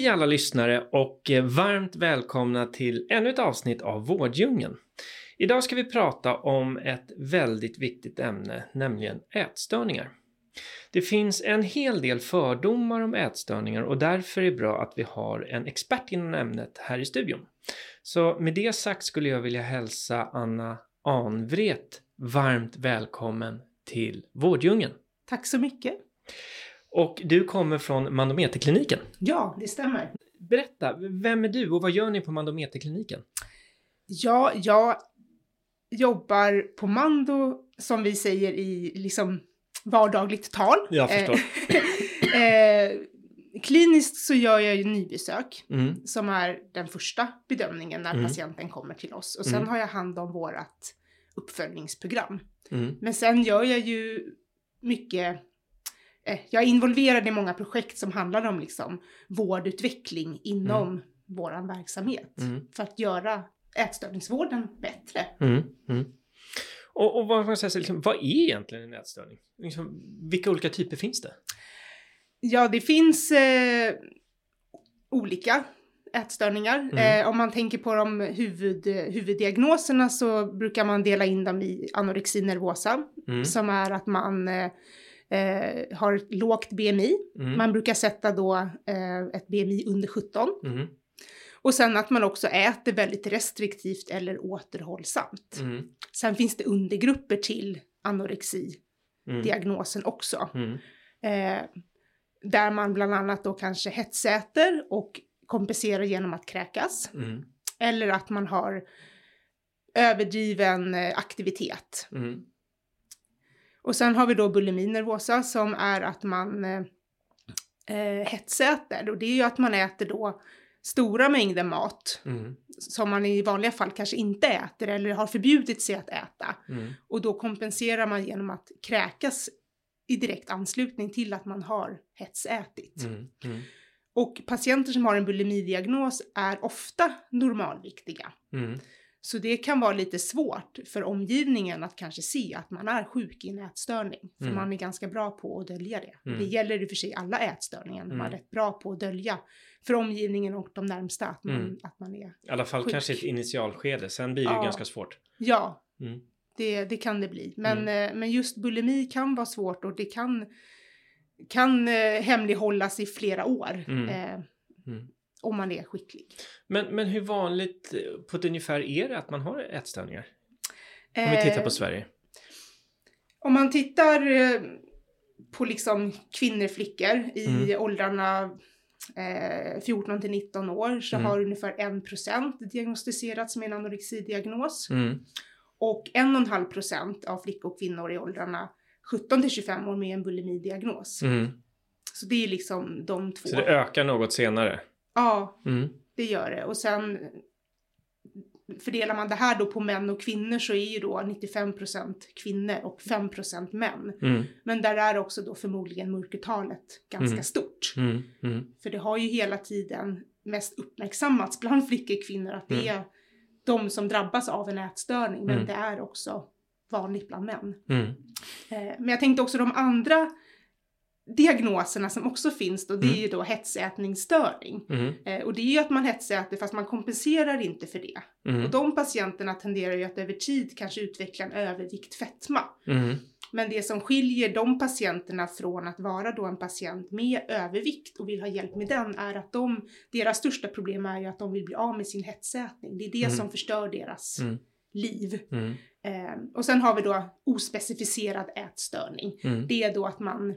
Hej alla lyssnare och eh, varmt välkomna till ännu ett avsnitt av Vårddjungeln. Idag ska vi prata om ett väldigt viktigt ämne, nämligen ätstörningar. Det finns en hel del fördomar om ätstörningar och därför är det bra att vi har en expert inom ämnet här i studion. Så med det sagt skulle jag vilja hälsa Anna Anvret varmt välkommen till Vårddjungeln. Tack så mycket. Och du kommer från Mandometerkliniken. Ja, det stämmer. Berätta, vem är du och vad gör ni på Mandometerkliniken? Ja, jag jobbar på Mando som vi säger i liksom vardagligt tal. Jag förstår. eh, kliniskt så gör jag ju nybesök Mm. som är den första bedömningen när Mm. patienten kommer till oss och sen Mm. har jag hand om vårat uppföljningsprogram. Mm. Men sen gör jag ju mycket eh, jag är involverad i många projekt som handlar om liksom vårdutveckling inom våran verksamhet Mm. för att göra ätstörningsvården bättre. Mm. Mm. Och, och vad, man säga, liksom, vad är egentligen en ätstörning? Liksom, vilka olika typer finns det? Ja, det finns eh, olika ätstörningar. Mm. Eh, om man tänker på de huvud, huvuddiagnoserna så brukar man dela in dem i anorexi nervosa, Mm. som är att man eh, eh, har lågt BMI. Mm. Man brukar sätta då eh, ett BMI under 17. Mm. Och sen att man också äter väldigt restriktivt eller återhållsamt. Mm. Sen finns det undergrupper till anorexi-diagnosen Mm. också. Mm. Eh, där man bland annat då kanske hetsäter och kompenserar genom att kräkas. Mm. Eller att man har överdriven eh, aktivitet. Mm. Och sen har vi då bulimi nervosa som är att man eh, eh, hetsäter. Och det är ju att man äter då stora mängder mat Mm. som man i vanliga fall kanske inte äter eller har förbjudit sig att äta. Mm. Och då kompenserar man genom att kräkas i direkt anslutning till att man har hetsätit. Mm. Mm. Och patienter som har en bulimidiagnos är ofta normalviktiga. Mm. Så det kan vara lite svårt för omgivningen att kanske se att man är sjuk i en ätstörning. För Mm. man är ganska bra på att dölja det. Mm. Det gäller i och för sig alla ätstörningar. Man är Mm. rätt bra på att dölja för omgivningen och de närmsta att man, Mm. att man är. I alla fall Sjuk. kanske ett initialskede, sen blir det Ja. ganska svårt. Ja, Mm. det, det kan det bli. Men, Mm. eh, men just bulimi kan vara svårt och det kan, kan eh, hemlighållas i flera år. Mm. Eh, Mm. Om man är skicklig. Men, men hur vanligt eh, på ett ungefär är det att man har ätstörningar? Om vi tittar Eh, på Sverige. Om man tittar eh, på liksom kvinnor, flickor i Mm. åldrarna eh, 14 till 19 år så Mm. har ungefär 1% diagnostiserats med en anorexidiagnos. Mm. Och 1,5% av flickor och kvinnor i åldrarna 17 till 25 år med en bulimidiagnos. Mm. Så det är liksom de två. Så det ökar något senare? Ja, Mm. det gör det. Och sen fördelar man det här då på män och kvinnor så är ju då 95% kvinnor och 5% män. Mm. Men där är också då förmodligen mörkertalet ganska Mm. stort. Mm. Mm. För det har ju hela tiden mest uppmärksammats bland flickor och kvinnor att det Mm. är de som drabbas av en ätstörning. Men Mm. det är också vanligt bland män. Eh, Men jag tänkte också de andra diagnoserna som också finns då, det är Mm. ju då hetsätningsstörning. Mm. Eh, Och det är ju att man hetsäter fast man kompenserar inte för det. Mm. Och de patienterna tenderar ju att över tid kanske utveckla en övervikt fetma. Mm. Men det som skiljer de patienterna från att vara då en patient med övervikt och vill ha hjälp med den är att de, deras största problem är ju att de vill bli av med sin hetsätning. Det är det Mm. som förstör deras Mm. liv. Mm. Eh, och sen har vi då ospecificerad ätstörning. Mm. Det är då att man,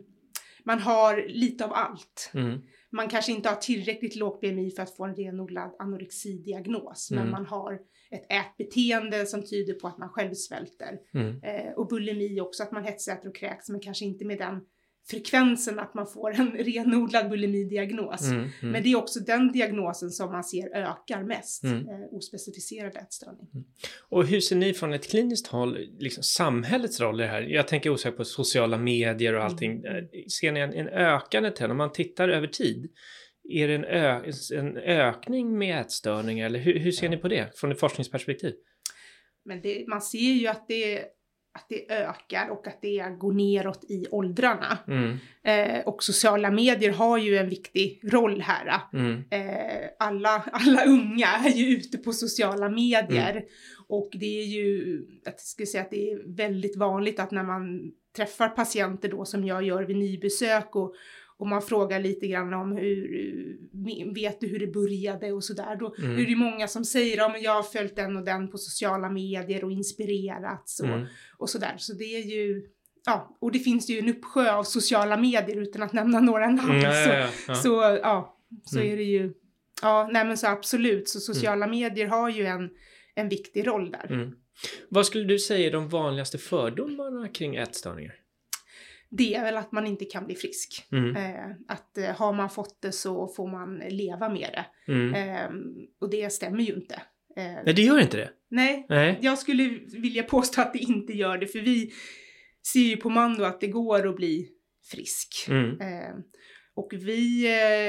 man har lite av allt. Mm. Man kanske inte har tillräckligt lågt BMI för att få en renodlad anorexidiagnos, Mm. men man har ett ätbeteende som tyder på att man själv svälter. Mm. Eh, och bulimi också, att man hetsäter och kräks, men kanske inte med den frekvensen att man får en renodlad bulimidiagnos. Mm, mm. Men det är också den diagnosen som man ser ökar mest, Mm. eh, ospecificerad ätstörning. Och hur ser ni från ett kliniskt håll liksom samhällets roll i det här? Jag tänker osökt på sociala medier och allting. Mm. Eh, Ser ni en, en ökande trend? Om man tittar över tid, är det en, ö, en ökning med ätstörningar eller hur, hur ser ni på det från ett forskningsperspektiv? Men det, man ser ju att det, att det ökar och att det går neråt i åldrarna. Mm, Eh, och sociala medier har ju en viktig roll här. mm, Eh, alla, alla unga är ju ute på sociala medier. Mm. Och det är ju, jag skulle säga att det är väldigt vanligt att när man träffar patienter då som jag gör vid nybesök och, och man frågar lite grann om hur, vet du hur det började och sådär. Då Mm. är det många som säger, ja men jag har följt den och den på sociala medier och inspirerats och, mm. och sådär. Så det är ju, ja, och det finns ju en uppsjö av sociala medier utan att nämna några namn. Mm, ja, så, ja, ja, ja. så ja, så Mm. är det ju. Ja, nej men så absolut. Så sociala medier har ju en, en viktig roll där. Mm. Vad skulle du säga är de vanligaste fördomarna kring ätstörningar? Det är väl att man inte kan bli frisk. Mm, Eh, att eh, har man fått det så får man leva med det. mm. Eh, och det stämmer ju inte. Eh, Nej, det gör inte det. nej, Nej. jag skulle vilja påstå att det inte gör det. För vi ser ju på Mando att det går att bli frisk. Mm, Eh, och vi,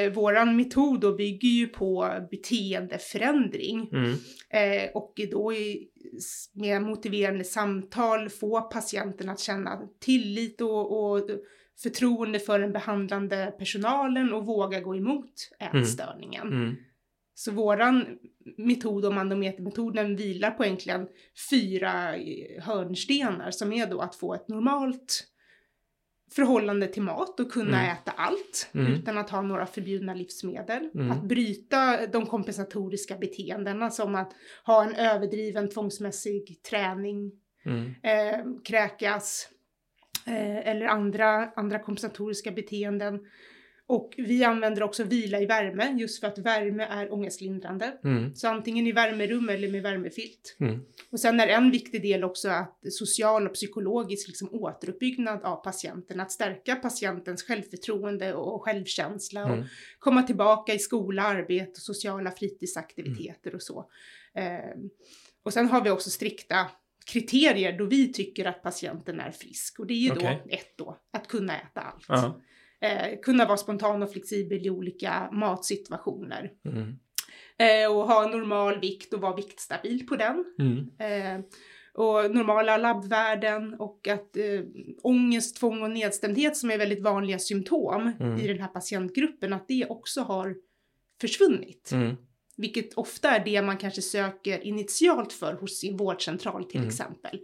eh, våran metod då bygger ju på beteendeförändring. mm, Eh, och då i, med motiverande samtal få patienten att känna tillit och, och förtroende för den behandlande personalen och våga gå emot ätstörningen. mm, Så våran metod, om mandometermetoden, vilar på egentligen fyra eh, hörnstenar som är då att få ett normalt förhållande till mat och kunna Mm. äta allt Mm. utan att ha några förbjudna livsmedel. Mm. Att bryta de kompensatoriska beteendena som att ha en överdriven tvångsmässig träning, mm, eh, kräkas eh, eller andra, andra kompensatoriska beteenden. Och vi använder också vila i värme just för att värme är ångestlindrande. mm, Så antingen i värmerum eller med värmefilt. mm, Och sen är en viktig del också att social och psykologisk liksom återuppbyggnad av patienten. Att stärka patientens självförtroende och självkänsla och mm. komma tillbaka i skola, arbete och sociala fritidsaktiviteter och så. Eh, och sen har vi också strikta kriterier då vi tycker att patienten är frisk. Och det är ju Okej. då ett då, att kunna äta allt. Ja. Eh, kunna vara spontan och flexibel i olika matsituationer. Mm, Eh, och ha normal vikt och vara viktstabil på den. mm, Eh, och normala labbvärden och att eh, ångest, tvång och nedstämdhet som är väldigt vanliga symptom Mm. i den här patientgruppen, att det också har försvunnit. mm, Vilket ofta är det man kanske söker initialt för hos sin vårdcentral till Mm. exempel.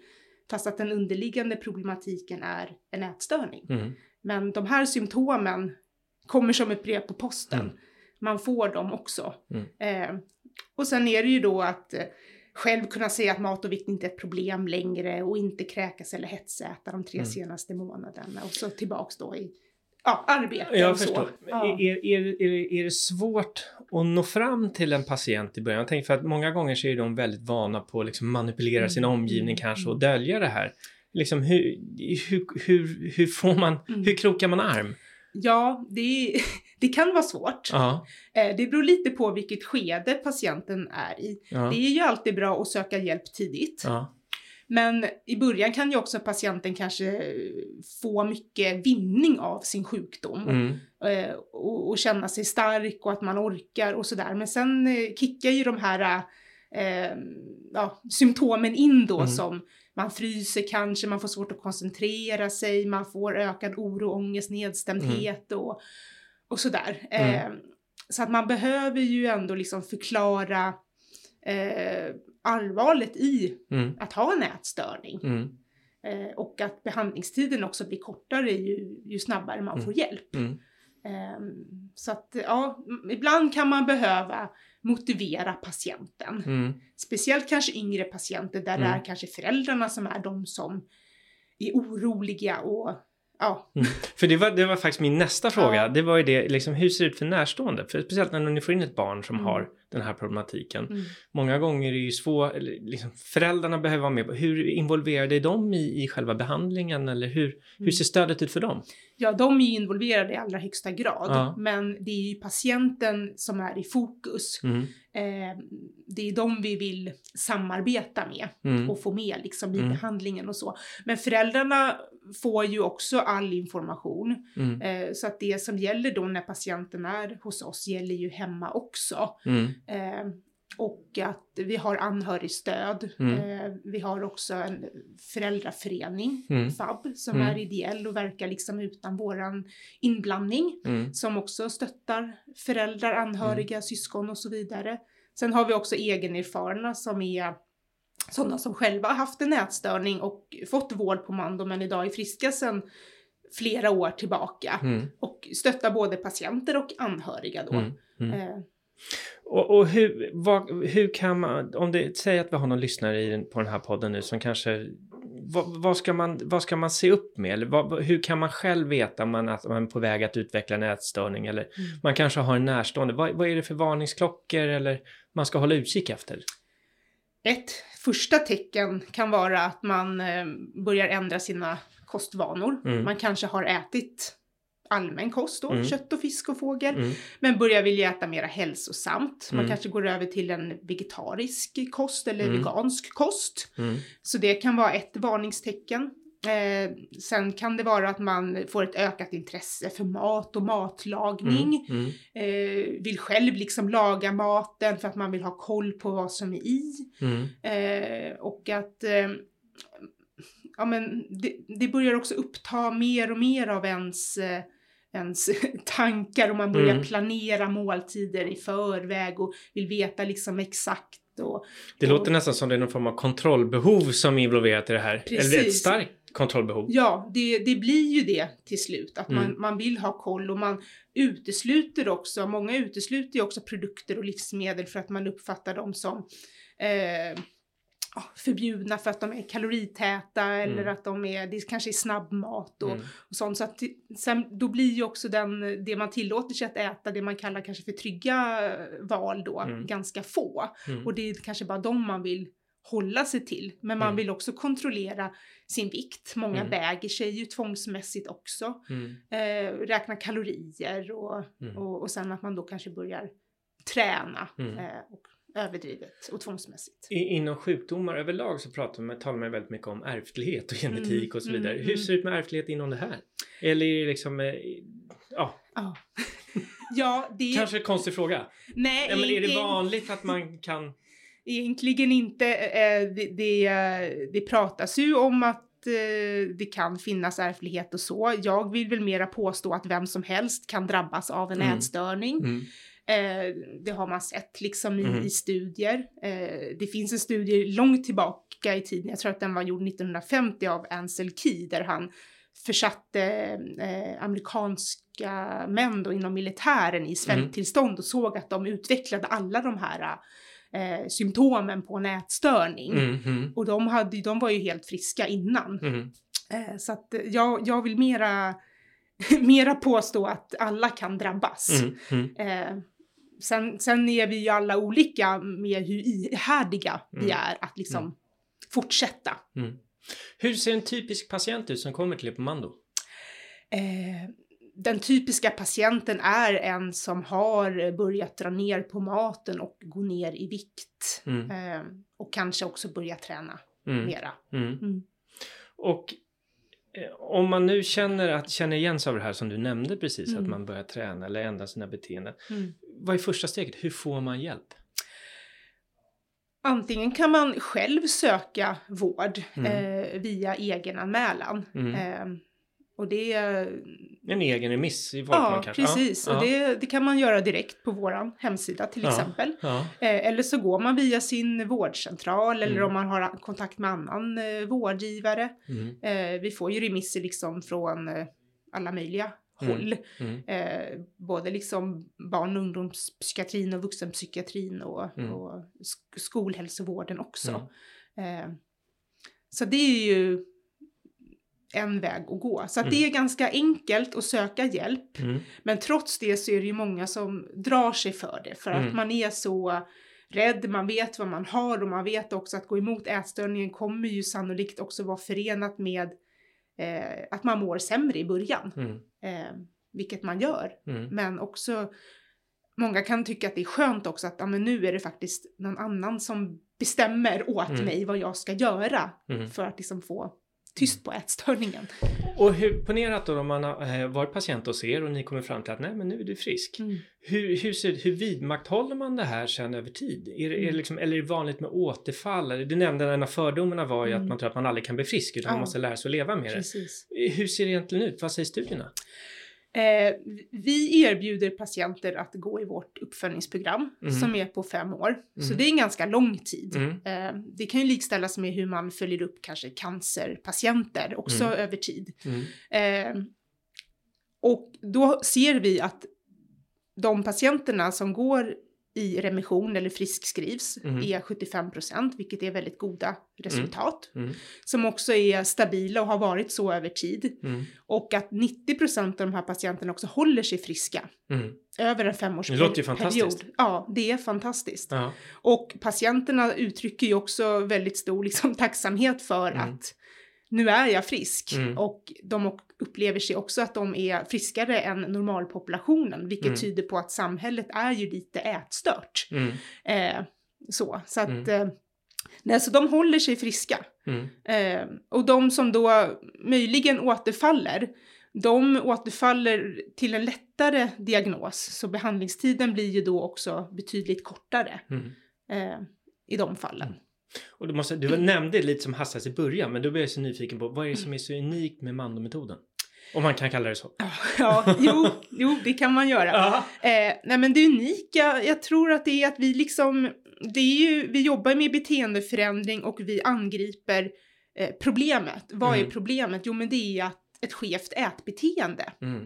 Fast att den underliggande problematiken är en ätstörning. Mm, Men de här symptomen kommer som ett brev på posten. Mm. Man får dem också. Mm. Eh, och sen är det ju då att eh, själv kunna säga att mat och vikt inte är ett problem längre och inte kräkas eller hetsäta de tre Mm. senaste månaderna. Och så tillbaks då i ja, arbete Jag och så. Ja. Är, är, är, är det svårt att nå fram till en patient i början? Jag tänker för att många gånger så är de väldigt vana på att liksom manipulera sin Mm, omgivning mm, kanske mm. och dölja det här. Liksom hur, hur, hur, hur får man, Mm. hur krokar man arm? Ja, det, det kan vara svårt. Ja, Eh, det beror lite på vilket skede patienten är i. ja, Det är ju alltid bra att söka hjälp tidigt. ja, Men i början kan ju också patienten kanske få mycket vinning av sin sjukdom. mm, eh, och, och känna sig stark och att man orkar och sådär. Men sen eh, kickar ju de här eh, ja, symptomen in då Mm. som man fryser kanske, man får svårt att koncentrera sig, man får ökad oro, ångest, nedstämdhet och, och sådär. Mm. Eh, så att man behöver ju ändå liksom förklara eh, allvaret i mm, att ha en ätstörning. mm, Eh, och att behandlingstiden också blir kortare ju, ju snabbare man Mm. får hjälp. Ehm, så att ja, ibland kan man behöva motivera patienten. mm, Speciellt kanske yngre patienter där det Mm. är kanske föräldrarna som är de som är oroliga och ja, Mm. För det var, det var faktiskt min nästa fråga. Ja. Det var ju det, liksom, hur ser det ut för närstående? För speciellt när ni får in ett barn som Mm. har den här problematiken. mm. Många gånger är det ju svårt, liksom, föräldrarna behöver vara med. Hur involverade är de i, i själva behandlingen eller hur, hur Mm. ser stödet ut för dem? ja, de är ju involverade i allra högsta grad, Ja. men det är ju patienten som är i fokus. Mm. Eh, det är de vi vill samarbeta med Mm. och få med liksom i behandlingen och så. Men föräldrarna får ju också all information. Mm. Eh, så att det som gäller då när patienten är hos oss gäller ju hemma också. Mm. Eh, och att vi har anhörigstöd. Mm. Eh, vi har också en föräldraförening, Mm. FAB, som Mm. är ideell och verkar liksom utan våran inblandning. Mm. Som också stöttar föräldrar, anhöriga, syskon och så vidare. Sen har vi också egenerfarna som är sådana som själva har haft en ätstörning och fått vård på Mando men idag är friska sedan flera år tillbaka. Mm. Och stöttar både patienter och anhöriga då. Mm. Mm. Eh, Och, och hur, vad, hur kan man, om det, säg att vi har någon lyssnare i på den här podden nu som kanske, vad, vad, ska, man, vad ska man se upp med? Eller vad, hur kan man själv veta om man, att man är på väg att utveckla en ätstörning? Eller man kanske har en närstående. Vad, vad är det för varningsklockor eller man ska hålla utkik efter? Ett första tecken kan vara att man eh, börjar ändra sina kostvanor. Mm. Man kanske har ätit allmän kost då, Mm. kött och fisk och fågel, Mm. men börjar vilja äta mer hälsosamt. Man Mm. kanske går över till en vegetarisk kost eller Mm. vegansk kost. Mm. Så det kan vara ett varningstecken. Eh, sen kan det vara att man får ett ökat intresse för mat och matlagning. Mm. Mm. Eh, vill själv liksom laga maten för att man vill ha koll på vad som är i. Mm. Eh, och att eh, ja, men det, det börjar också uppta mer och mer av ens, eh, ens tankar och man börjar Mm. planera måltider i förväg och vill veta liksom exakt. Och, Det och, låter nästan som det är någon form av kontrollbehov som är involverat i det här. Eller ett Precis. starkt kontrollbehov. Ja, det, det blir ju det till slut. Att man, Mm. man vill ha koll och man utesluter också, många utesluter ju också produkter och livsmedel för att man uppfattar dem som eh, förbjudna för att de är kaloritäta eller Mm. att de är, det kanske är snabbmat och, Mm. och sånt. Så att sen, då blir ju också den, det man tillåter sig att äta, det man kallar kanske för trygga val då, Mm. ganska få. Mm. Och det är kanske bara de man vill hålla sig till. Men man Mm. vill också kontrollera sin vikt. Många Mm. väger sig ju tvångsmässigt också. Mm. Eh, räkna kalorier och, Mm. och, och sen att man då kanske börjar träna Mm. eh, och överdrivet och tvångsmässigt. I, inom sjukdomar överlag så pratar man, talar man väldigt mycket om ärftlighet och genetik Mm, och så vidare. Hur ser det ut med ärftlighet inom det här? Eller är det liksom, eh, ja, Ja, ja det kanske en konstig fråga. Nej, Ja, men är det vanligt att man kan... Egentligen inte. Eh, det, det, eh, det pratas ju om att eh, det kan finnas ärftlighet och så. Jag vill väl mera påstå att vem som helst kan drabbas av en Mm. ätstörning. Mm. Eh, det har man sett liksom i, Mhm. i studier. Eh, det finns en studie långt tillbaka i tiden, jag tror att den var gjord 1950 av Ansel Key, där han försatte eh, amerikanska män då inom militären i svälttillstånd och såg att de utvecklade alla de här eh, symptomen på en ätstörning. Mm. Och de, hade, de var ju helt friska innan. Mm. Eh, så att eh, jag, jag vill mera, mera påstå att alla kan drabbas. Mm. Mm. Eh, sen, sen är vi ju alla olika med hur ihärdiga vi Mm. är att liksom Mm. fortsätta. Mm. Hur ser en typisk patient ut som kommer till er på Mando? Eh, den typiska patienten är en som har börjat dra ner på maten och gå ner i vikt. Mm. Eh, och kanske också börja träna Mm. mera. Mm. Mm. Och eh, om man nu känner, att, känner igen sig av det här som du nämnde precis, att Mm. man börjar träna eller ändra sina beteenden. Mm. Vad är första steget? Hur får man hjälp? Antingen kan man själv söka vård eh, via egenanmälan. Mm. Och det En egen remiss i vart man Ja, kanske... precis. Ja, Och det, det kan man göra direkt på vår hemsida till exempel. ja. Eh, eller så går man via sin vårdcentral eller Mm. om man har kontakt med annan eh, vårdgivare. Mm. Eh, vi får ju remisser liksom från alla möjliga Mm. håll. Mm. Eh, både liksom barn och ungdomspsykiatrin och vuxenpsykiatrin och, Mm. och sk- skolhälsovården också. Mm. Så det är ju en väg att gå. Så att Mm. det är ganska enkelt att söka hjälp. Mm. Men trots det så är det ju många som drar sig för det. För att Mm. man är så rädd, man vet vad man har och man vet också att gå emot ätstörningen kommer ju sannolikt också vara förenat med eh, att man mår sämre i början. Mm. Eh, vilket man gör. Mm. Men också många kan tycka att det är skönt också att ja, men nu är det faktiskt någon annan som bestämmer åt Mm. mig vad jag ska göra för att liksom få tyst på ätstörningen. Och hur, ponera att då om man har eh, varit patient hos er och ni kommer fram till att nej men nu är du frisk. Hur, hur, ser, hur vidmakthåller man det här sen över tid? Är, det- är Mm. liksom, eller är det vanligt med återfall? Du nämnde att en av fördomarna var ju att Mm. man tror att man aldrig kan bli frisk utan man Ja. måste lära sig att leva med Precis. det. Hur ser det egentligen ut? Vad säger studierna? Eh, vi erbjuder patienter att gå i vårt uppföljningsprogram Mm. som är på fem år. Så Mm. det är en ganska lång tid. Mm. Eh, det kan ju likställas med hur man följer upp kanske cancerpatienter också Mm. över tid. Mm. Eh, och då ser vi att de patienterna som går i remission eller friskskrivs Mm. är 75 procent, vilket är väldigt goda resultat. Mm. Som också är stabila och har varit så över tid. Mm. Och att 90 procent av de här patienterna också håller sig friska Mm. över en femårsperiod. Det låter ju fantastiskt. Ja, det är fantastiskt. Ja. Och patienterna uttrycker ju också väldigt stor liksom, tacksamhet för Mm. att nu är jag frisk. Mm. Och de upplever sig också att de är friskare än normalpopulationen, vilket Mm. tyder på att samhället är ju lite ätstört. Mm. Eh, så, så att, Mm. eh, nej, så de håller sig friska. Mm. Eh, och de som då möjligen återfaller, de återfaller till en lättare diagnos. Så behandlingstiden blir ju då också betydligt kortare Mm. eh, i de fallen. Och du, måste, du nämnde lite som hastigast i början men då blir jag så nyfiken på vad är det som är så unikt med Mando-metoden? Om man kan kalla det så. Ja, jo, jo, det kan man göra. Ja. Eh, nej men det unika, jag tror att det är att vi liksom, det är ju, vi jobbar med beteendeförändring och vi angriper eh, problemet. Vad Mm. är problemet? Jo men det är att ett skevt ätbeteende. Mm.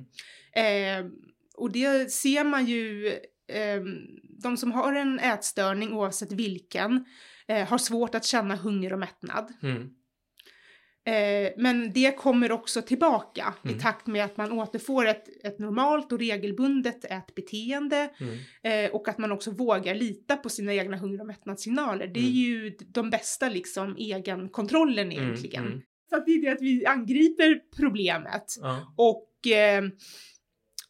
Eh, och det ser man ju, eh, de som har en ätstörning oavsett vilken, eh, har svårt att känna hunger och mättnad. Mm. Eh, men det kommer också tillbaka Mm. i takt med att man återfår ett, ett normalt och regelbundet ätbeteende Mm. eh, och att man också vågar lita på sina egna hunger och mättnadssignaler. Det är Mm. ju de bästa liksom egenkontrollen Mm. egentligen. Mm. Så att det är det att vi angriper problemet Ja. och, eh,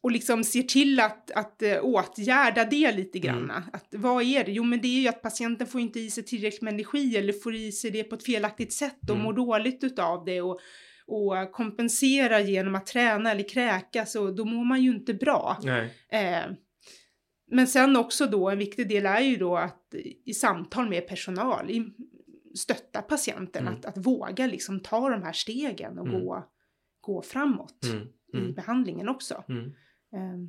och liksom ser till att, att eh, åtgärda det lite Mm. grann. Att, vad är det? Jo, men det är ju att patienten får inte i sig tillräckligt med energi eller får i sig det på ett felaktigt sätt och Mm. mår dåligt utav det och, och kompensera genom att träna eller kräkas och då mår man ju inte bra. Eh, men sen också då en viktig del är ju då att i samtal med personal i, stötta patienten Mm. att, att våga liksom ta de här stegen och Mm. gå, gå framåt Mm. i Mm. behandlingen också. Mm. Ehm,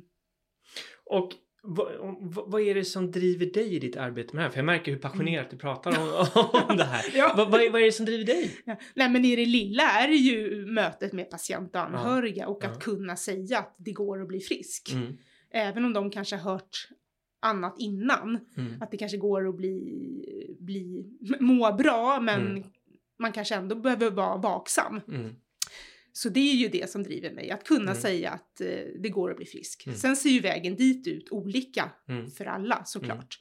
Och vad, vad, är det som driver dig i ditt arbete med det här? För jag märker hur passionerat du pratar om, om det här. Ja. Vad, vad, är, vad är det som driver dig? ja. Nej men i det lilla är det ju mötet med patient och anhöriga och Ja. att kunna säga att det går att bli frisk. Mm. Även om de kanske har hört annat innan. Mm. Att det kanske går att bli, bli må bra men Mm. man kanske ändå behöver vara vaksam. Mm. Så det är ju det som driver mig, att kunna Mm. säga att eh, det går att bli frisk. Mm. Sen ser ju vägen dit ut olika Mm. för alla såklart.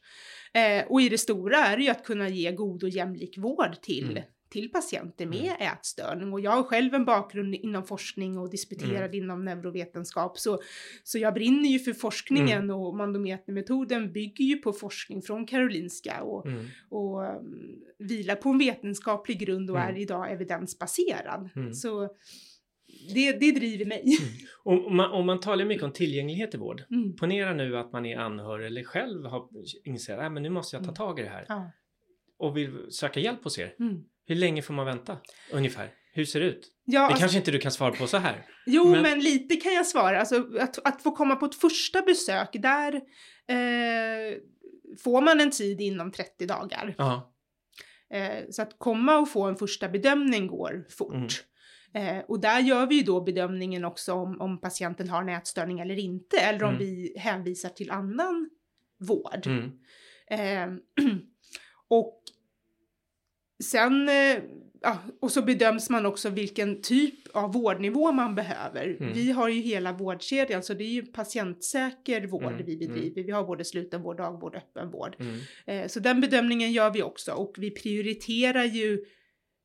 Eh, och i det stora är det ju att kunna ge god och jämlik vård till, Mm. till patienter med ätstörning. Och jag har själv en bakgrund inom forskning och disputerad Mm. inom neurovetenskap. Så, så jag brinner ju för forskningen Mm. och mandometermetoden bygger ju på forskning från Karolinska och, Mm. och um, vilar på en vetenskaplig grund och Mm. är idag evidensbaserad. Mm. Så det, det driver mig. Och om man, om man talar mycket om tillgänglighet i vård. Mm. Ponera nu att man är anhörig eller själv har insett att nu måste jag ta Mm. tag i det här Ja. och vill söka hjälp hos er. Mm. Hur länge får man vänta? Ungefär. Hur ser det ut? Ja, Det alltså, kanske inte du kan svara på så här. jo, men- men... lite kan jag svara. Alltså, att, att få komma på ett första besök, där eh, får man en tid inom 30 dagar. Ja. Eh, så att komma och få en första bedömning går fort. Mm. Eh, och där gör vi ju då bedömningen också om, om patienten har en ätstörning eller inte, eller om Mm. vi hänvisar till annan vård. Mm. Eh, och sen, eh, ja, och så bedöms man också vilken typ av vårdnivå man behöver. Mm. Vi har ju hela vårdkedjan, så det är ju patientsäker vård Mm, vi bedriver. Vi har både slutenvård, dagvård öppenvård. Mm. Eh, Så den bedömningen gör vi också och vi prioriterar ju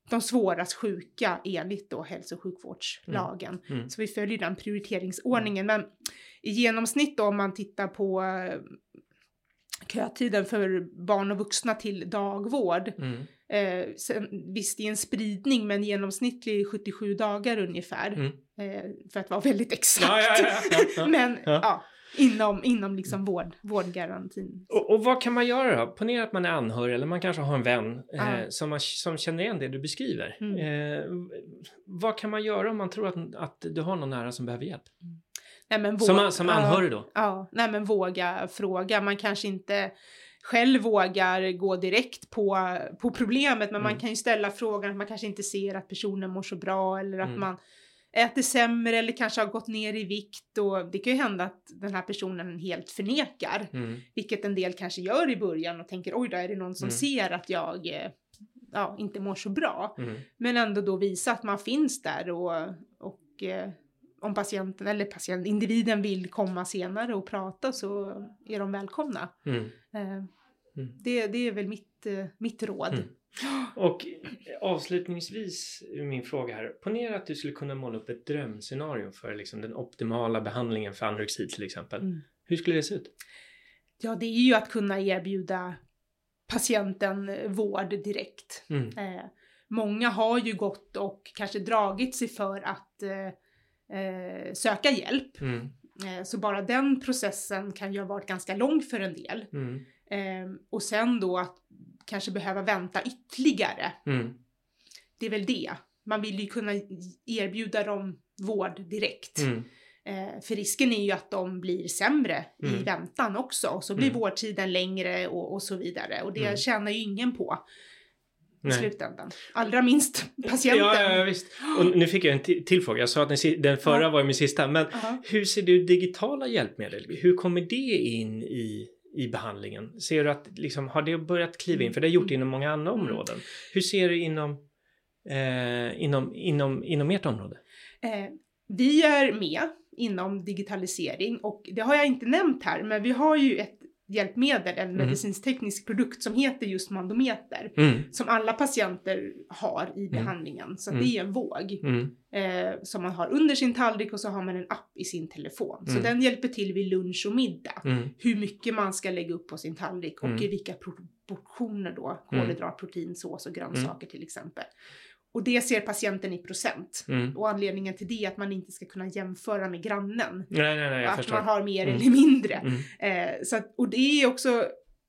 de svårast sjuka enligt då hälso och sjukvårdslagen. Mm. Så vi följer den prioriteringsordningen. Men i genomsnitt då om man tittar på eh, kötiden för barn och vuxna till dagvård. Mm. Eh, sen, visst, är en spridning, men genomsnittlig 77 dagar ungefär. Mm. Eh, för att vara väldigt exakt. Ja, ja, ja, ja, ja. men Ja. ja, inom, inom liksom vård, vårdgarantin. Och, och vad kan man göra då? Ponera att man är anhörig eller man kanske har en vän eh, Ja. som, man, som känner igen det du beskriver. Mm. Eh, vad kan man göra om man tror att, att du har någon nära som behöver hjälp? Nej, men Som, våg- an- som ja. anhörig då? Ja, nej men våga fråga. Man kanske inte själv vågar gå direkt på, på problemet, men man Mm. kan ju ställa frågan att man kanske inte ser att personen mår så bra eller att Mm. man äter sämre eller kanske har gått ner i vikt och det kan ju hända att den här personen helt förnekar, Mm. vilket en del kanske gör i början och tänker oj då är det någon som Mm. ser att jag eh, ja, inte mår så bra. Mm. Men ändå då visa att man finns där och, och eh, om patienten eller patient, individen vill komma senare och prata så är de välkomna. Mm. Eh, Mm. det, det är väl mitt, eh, mitt råd. Mm. Och avslutningsvis min fråga här. Ponera att du skulle kunna måla upp ett drömscenario för liksom den optimala behandlingen för anorexi till exempel. Mm. Hur skulle det se ut? Ja, det är ju att kunna erbjuda patienten vård direkt. Mm. Eh, många har ju gått och kanske dragit sig för att eh, eh, söka hjälp. Mm. Eh, så bara den processen kan ju ha varit ganska lång för en del. Mm. Eh, och sen då att kanske behöva vänta ytterligare. Mm. Det är väl det. Man vill ju kunna erbjuda dem vård direkt. Mm. Eh, för risken är ju att de blir sämre i Mm. väntan också. Och så blir Mm. vårdtiden längre och, och så vidare. Och det Mm. tjänar ju ingen på i Nej. slutändan. Allra minst patienten. Ja, ja, visst. Och nu fick jag en ti- till fråga. Jag sa att den, förra Ja. var min sista. Men Ja. hur ser du digitala hjälpmedel? Hur kommer det in i, i behandlingen? Ser du att liksom, har det börjat kliva in? För det har gjort det inom många andra Mm. områden. Hur ser du inom, eh, inom, inom, inom ert område? Eh, vi är med inom digitalisering och det har jag inte nämnt här, men vi har ju ett hjälpmedel, en Mm. medicinsk-teknisk produkt som heter just mandometer. Mm. Som alla patienter har i behandlingen. Så Mm. det är en våg Mm. eh, som man har under sin tallrik och så har man en app i sin telefon. Så Mm. den hjälper till vid lunch och middag. Mm. Hur mycket man ska lägga upp på sin tallrik och Mm. i vilka proportioner då. Mm. Kolhydrat, protein, sås och grönsaker till exempel. Och det ser patienten i procent. Mm. Och anledningen till det är att man inte ska kunna jämföra med grannen. Nej, nej, nej, att förstår. man har mer Mm. eller mindre. Mm. Eh, så att, och det är också,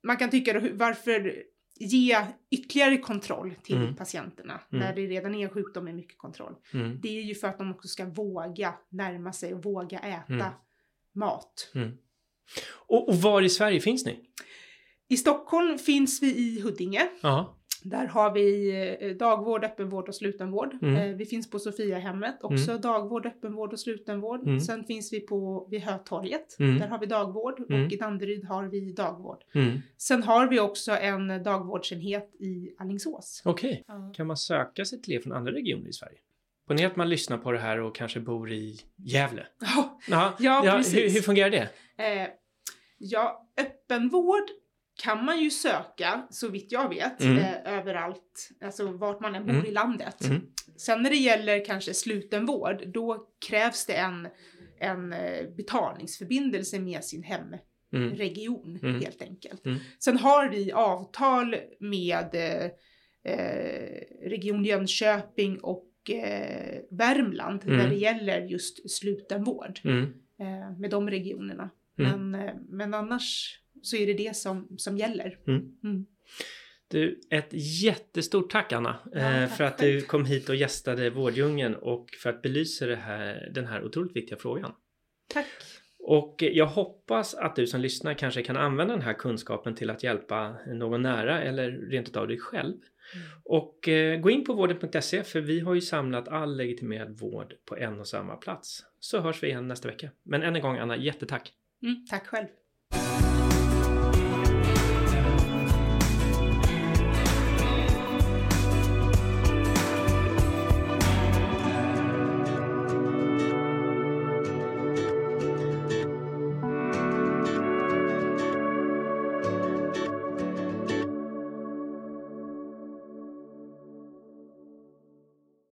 man kan tycka då, varför ge ytterligare kontroll till Mm. patienterna Mm. när det redan är en sjukdom med mycket kontroll. Mm. Det är ju för att de också ska våga närma sig och våga äta mat. Och, och var i Sverige finns ni? I Stockholm finns vi i Huddinge. Ja. Där har vi eh, dagvård, öppenvård och slutenvård. Mm. Eh, vi finns på Sofiahemmet, också dagvård, öppenvård och slutenvård. Mm. Sen finns vi på vid Hötorget, Mm. där har vi dagvård Mm. och i Danderyd har vi dagvård. Mm. Sen har vi också en dagvårdsenhet i Alingsås. Okej. Ja. Kan man söka sig till er från andra regioner i Sverige? Ponera att man lyssnar på det här och kanske bor i Gävle. Ja, Jaha. Ja, precis. hur, hur fungerar det? eh, ja, öppenvård kan man ju söka, så vitt jag vet, Mm. eh, överallt, alltså vart man än bor Mm. i landet. Mm. Sen när det gäller kanske slutenvård, då krävs det en, en eh, betalningsförbindelse med sin hemregion Mm. Mm. helt enkelt. Mm. Sen har vi avtal med eh, eh, Region Jönköping och eh, Värmland Mm. när det gäller just slutenvård Mm. eh, med de regionerna. Mm. Men, eh, men annars så är det det som, som gäller. Mm. Mm. Du, ett jättestort tack Anna Ja, eh, tack för att själv. du kom hit och gästade Vårdjungeln och för att belysa här, den här otroligt viktiga frågan. Tack! Och jag hoppas att du som lyssnar kanske kan använda den här kunskapen till att hjälpa någon nära eller rent utav dig själv. Mm. Och eh, gå in på vården.se för vi har ju samlat all legitimerad vård på en och samma plats. Så hörs vi igen nästa vecka. Men än en gång Anna, jättetack! Mm, tack själv!